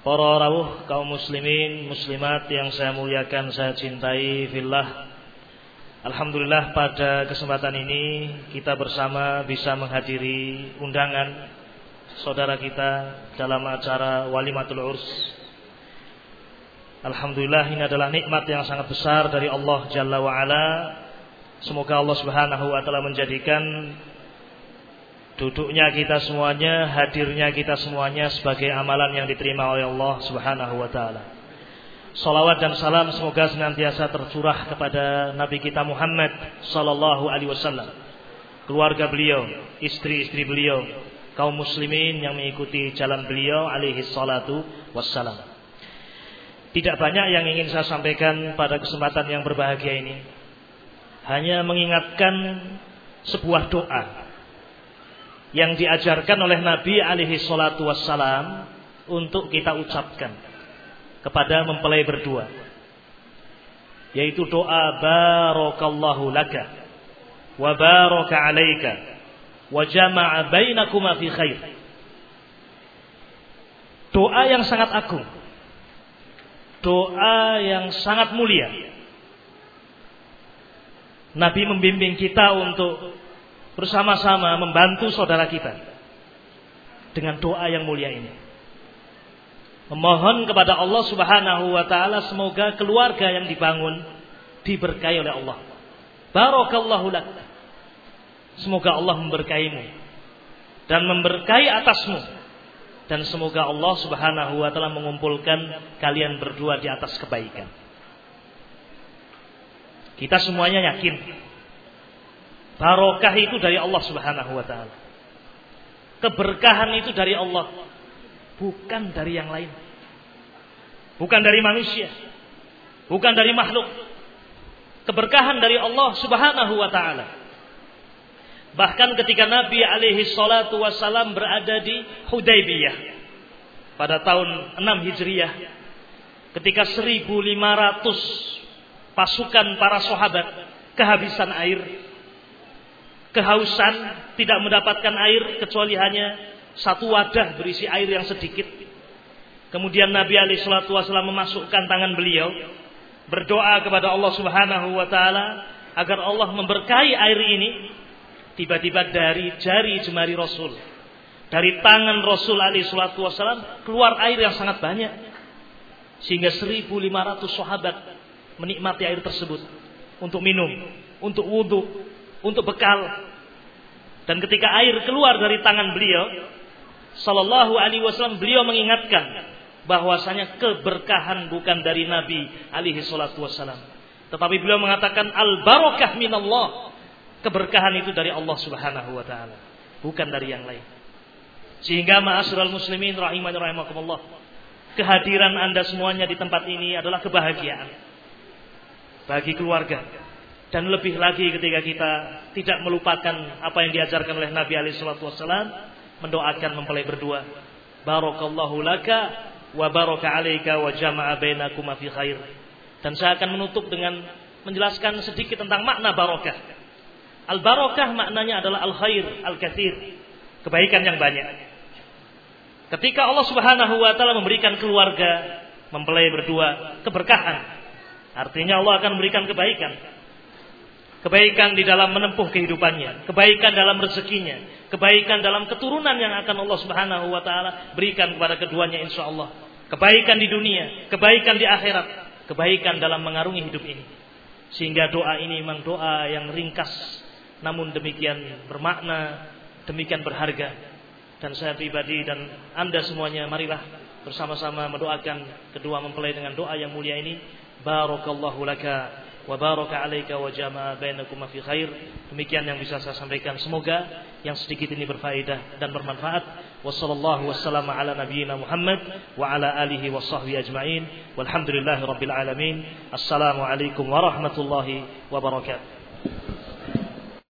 Para rawuh kaum muslimin, muslimat yang saya muliakan, saya cintai fillah. Alhamdulillah pada kesempatan ini kita bersama bisa menghadiri undangan saudara kita dalam acara Walimatul Urs. Alhamdulillah ini adalah nikmat yang sangat besar dari Allah Jalla wa ala. Semoga Allah Subhanahu wa taala menjadikan duduknya kita semuanya, hadirnya kita semuanya sebagai amalan yang diterima oleh Allah Subhanahu wa taala. Salawat dan salam semoga senantiasa tercurah kepada Nabi kita Muhammad sallallahu alaihi wasallam, keluarga beliau, istri-istri beliau, kaum muslimin yang mengikuti jalan beliau alaihi salatu wassalam. Tidak banyak yang ingin saya sampaikan pada kesempatan yang berbahagia ini. Hanya mengingatkan sebuah doa yang diajarkan oleh Nabi alaihi salatu wassalam untuk kita ucapkan kepada mempelai berdua yaitu doa barakallahu laka wa baraka alaika wa jama'a bainakuma fi khair. Doa yang sangat agung doa yang sangat mulia. Nabi membimbing kita untuk bersama-sama membantu saudara kita dengan doa yang mulia ini. Memohon kepada Allah Subhanahu wa taala semoga keluarga yang dibangun diberkahi oleh Allah. Barakallahu lak. Semoga Allah memberkahimu dan memberkahi atasmu dan semoga Allah Subhanahu wa taala mengumpulkan kalian berdua di atas kebaikan. Kita semuanya yakin Barokah itu dari Allah Subhanahu wa taala. Keberkahan itu dari Allah, bukan dari yang lain. Bukan dari manusia. Bukan dari makhluk. Keberkahan dari Allah Subhanahu wa taala. Bahkan ketika Nabi alaihi salatu wasalam berada di Hudaybiyah pada tahun 6 Hijriah ketika 1500 pasukan para sahabat kehabisan air kehausan, tidak mendapatkan air kecuali hanya satu wadah berisi air yang sedikit. Kemudian Nabi Ali Shallallahu Wasallam memasukkan tangan beliau berdoa kepada Allah Subhanahu Wa Taala agar Allah memberkahi air ini. Tiba-tiba dari jari jemari Rasul, dari tangan Rasul Ali Shallallahu Wasallam keluar air yang sangat banyak, sehingga 1.500 sahabat menikmati air tersebut untuk minum, untuk wudhu, untuk bekal. Dan ketika air keluar dari tangan beliau, Sallallahu Alaihi Wasallam beliau mengingatkan bahwasanya keberkahan bukan dari Nabi alaihi salatu wasallam. Tetapi beliau mengatakan al barokah minallah. Keberkahan itu dari Allah Subhanahu wa taala, bukan dari yang lain. Sehingga ma'asyiral muslimin rahimani rahimakumullah. Kehadiran Anda semuanya di tempat ini adalah kebahagiaan bagi keluarga, dan lebih lagi ketika kita tidak melupakan apa yang diajarkan oleh Nabi alaihi wasallam, mendoakan mempelai berdua. Barakallahu laka wa baraka alaika wa jama'a bainakuma fi khair. Dan saya akan menutup dengan menjelaskan sedikit tentang makna barokah. Al barokah maknanya adalah al khair, al kathir, kebaikan yang banyak. Ketika Allah Subhanahu wa taala memberikan keluarga mempelai berdua keberkahan, artinya Allah akan memberikan kebaikan kebaikan di dalam menempuh kehidupannya, kebaikan dalam rezekinya, kebaikan dalam keturunan yang akan Allah Subhanahu wa taala berikan kepada keduanya insyaallah. Kebaikan di dunia, kebaikan di akhirat, kebaikan dalam mengarungi hidup ini. Sehingga doa ini memang doa yang ringkas namun demikian bermakna, demikian berharga. Dan saya pribadi dan Anda semuanya marilah bersama-sama mendoakan kedua mempelai dengan doa yang mulia ini. Barakallahu laka wa baraka alaika wa jama'a bainakum fi khair. Demikian yang bisa saya sampaikan. Semoga yang sedikit ini berfaedah dan bermanfaat. Wassallallahu ala Muhammad wa ala alihi ajma'in. Alamin. Warahmatullahi wabarakatuh.